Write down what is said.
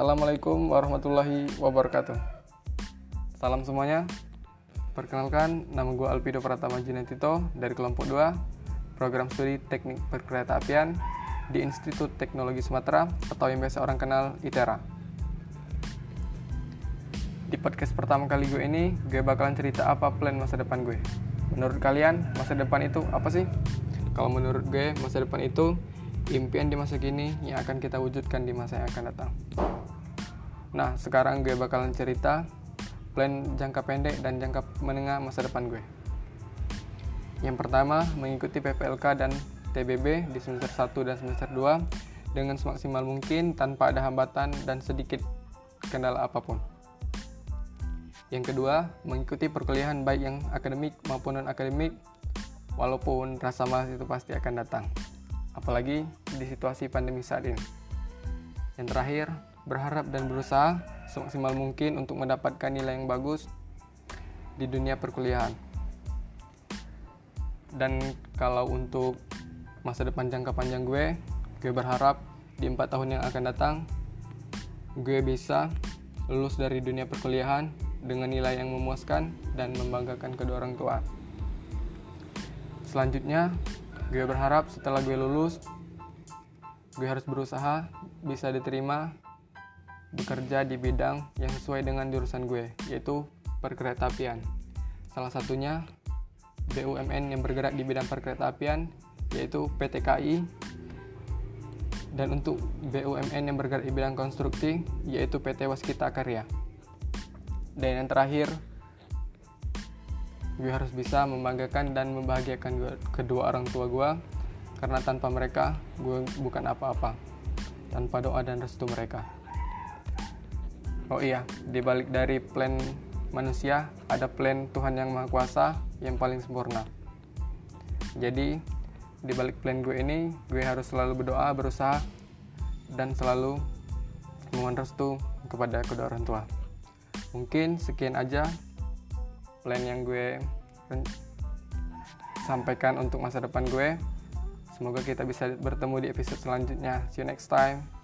Assalamualaikum warahmatullahi wabarakatuh. Salam semuanya. Perkenalkan, nama gue Alpido Pratama Jinetito dari kelompok 2, program studi teknik perkereta apian di Institut Teknologi Sumatera atau yang biasa orang kenal ITERA. Di podcast pertama kali gue ini, gue bakalan cerita apa plan masa depan gue. Menurut kalian, masa depan itu apa sih? Kalau menurut gue, masa depan itu impian di masa kini yang akan kita wujudkan di masa yang akan datang. Nah, sekarang gue bakalan cerita plan jangka pendek dan jangka menengah masa depan gue. Yang pertama, mengikuti PPLK dan TBB di semester 1 dan semester 2 dengan semaksimal mungkin tanpa ada hambatan dan sedikit kendala apa pun. Yang kedua, mengikuti perkuliahan baik yang akademik maupun non-akademik walaupun rasa malas itu pasti akan datang. Apalagi di situasi pandemi saat ini. Yang terakhir, berharap dan berusaha semaksimal mungkin untuk mendapatkan nilai yang bagus di dunia perkuliahan. Dan kalau untuk masa depan jangka panjang gue, gue berharap di empat tahun yang akan datang, gue bisa lulus dari dunia perkuliahan dengan nilai yang memuaskan dan membanggakan kedua orang tua. Selanjutnya, gue berharap setelah gue lulus, gue harus berusaha bisa diterima bekerja di bidang yang sesuai dengan jurusan gue, yaitu perkeretaapian. Salah satunya BUMN yang bergerak di bidang perkeretaapian, yaitu PT KAI. Dan untuk BUMN yang bergerak di bidang konstruksi, yaitu PT Waskita Karya. Dan yang terakhir, gue harus bisa membanggakan dan membahagiakan kedua orang tua gue karena tanpa mereka gue bukan apa-apa tanpa doa dan restu mereka oh iya dibalik dari plan manusia ada plan Tuhan yang Maha Kuasa yang paling sempurna jadi dibalik plan gue ini gue harus selalu berdoa berusaha dan selalu mohon restu kepada kedua orang tua mungkin sekian aja plan yang gue sampaikan untuk masa depan gue. Semoga kita bisa bertemu di episode selanjutnya. See you next time.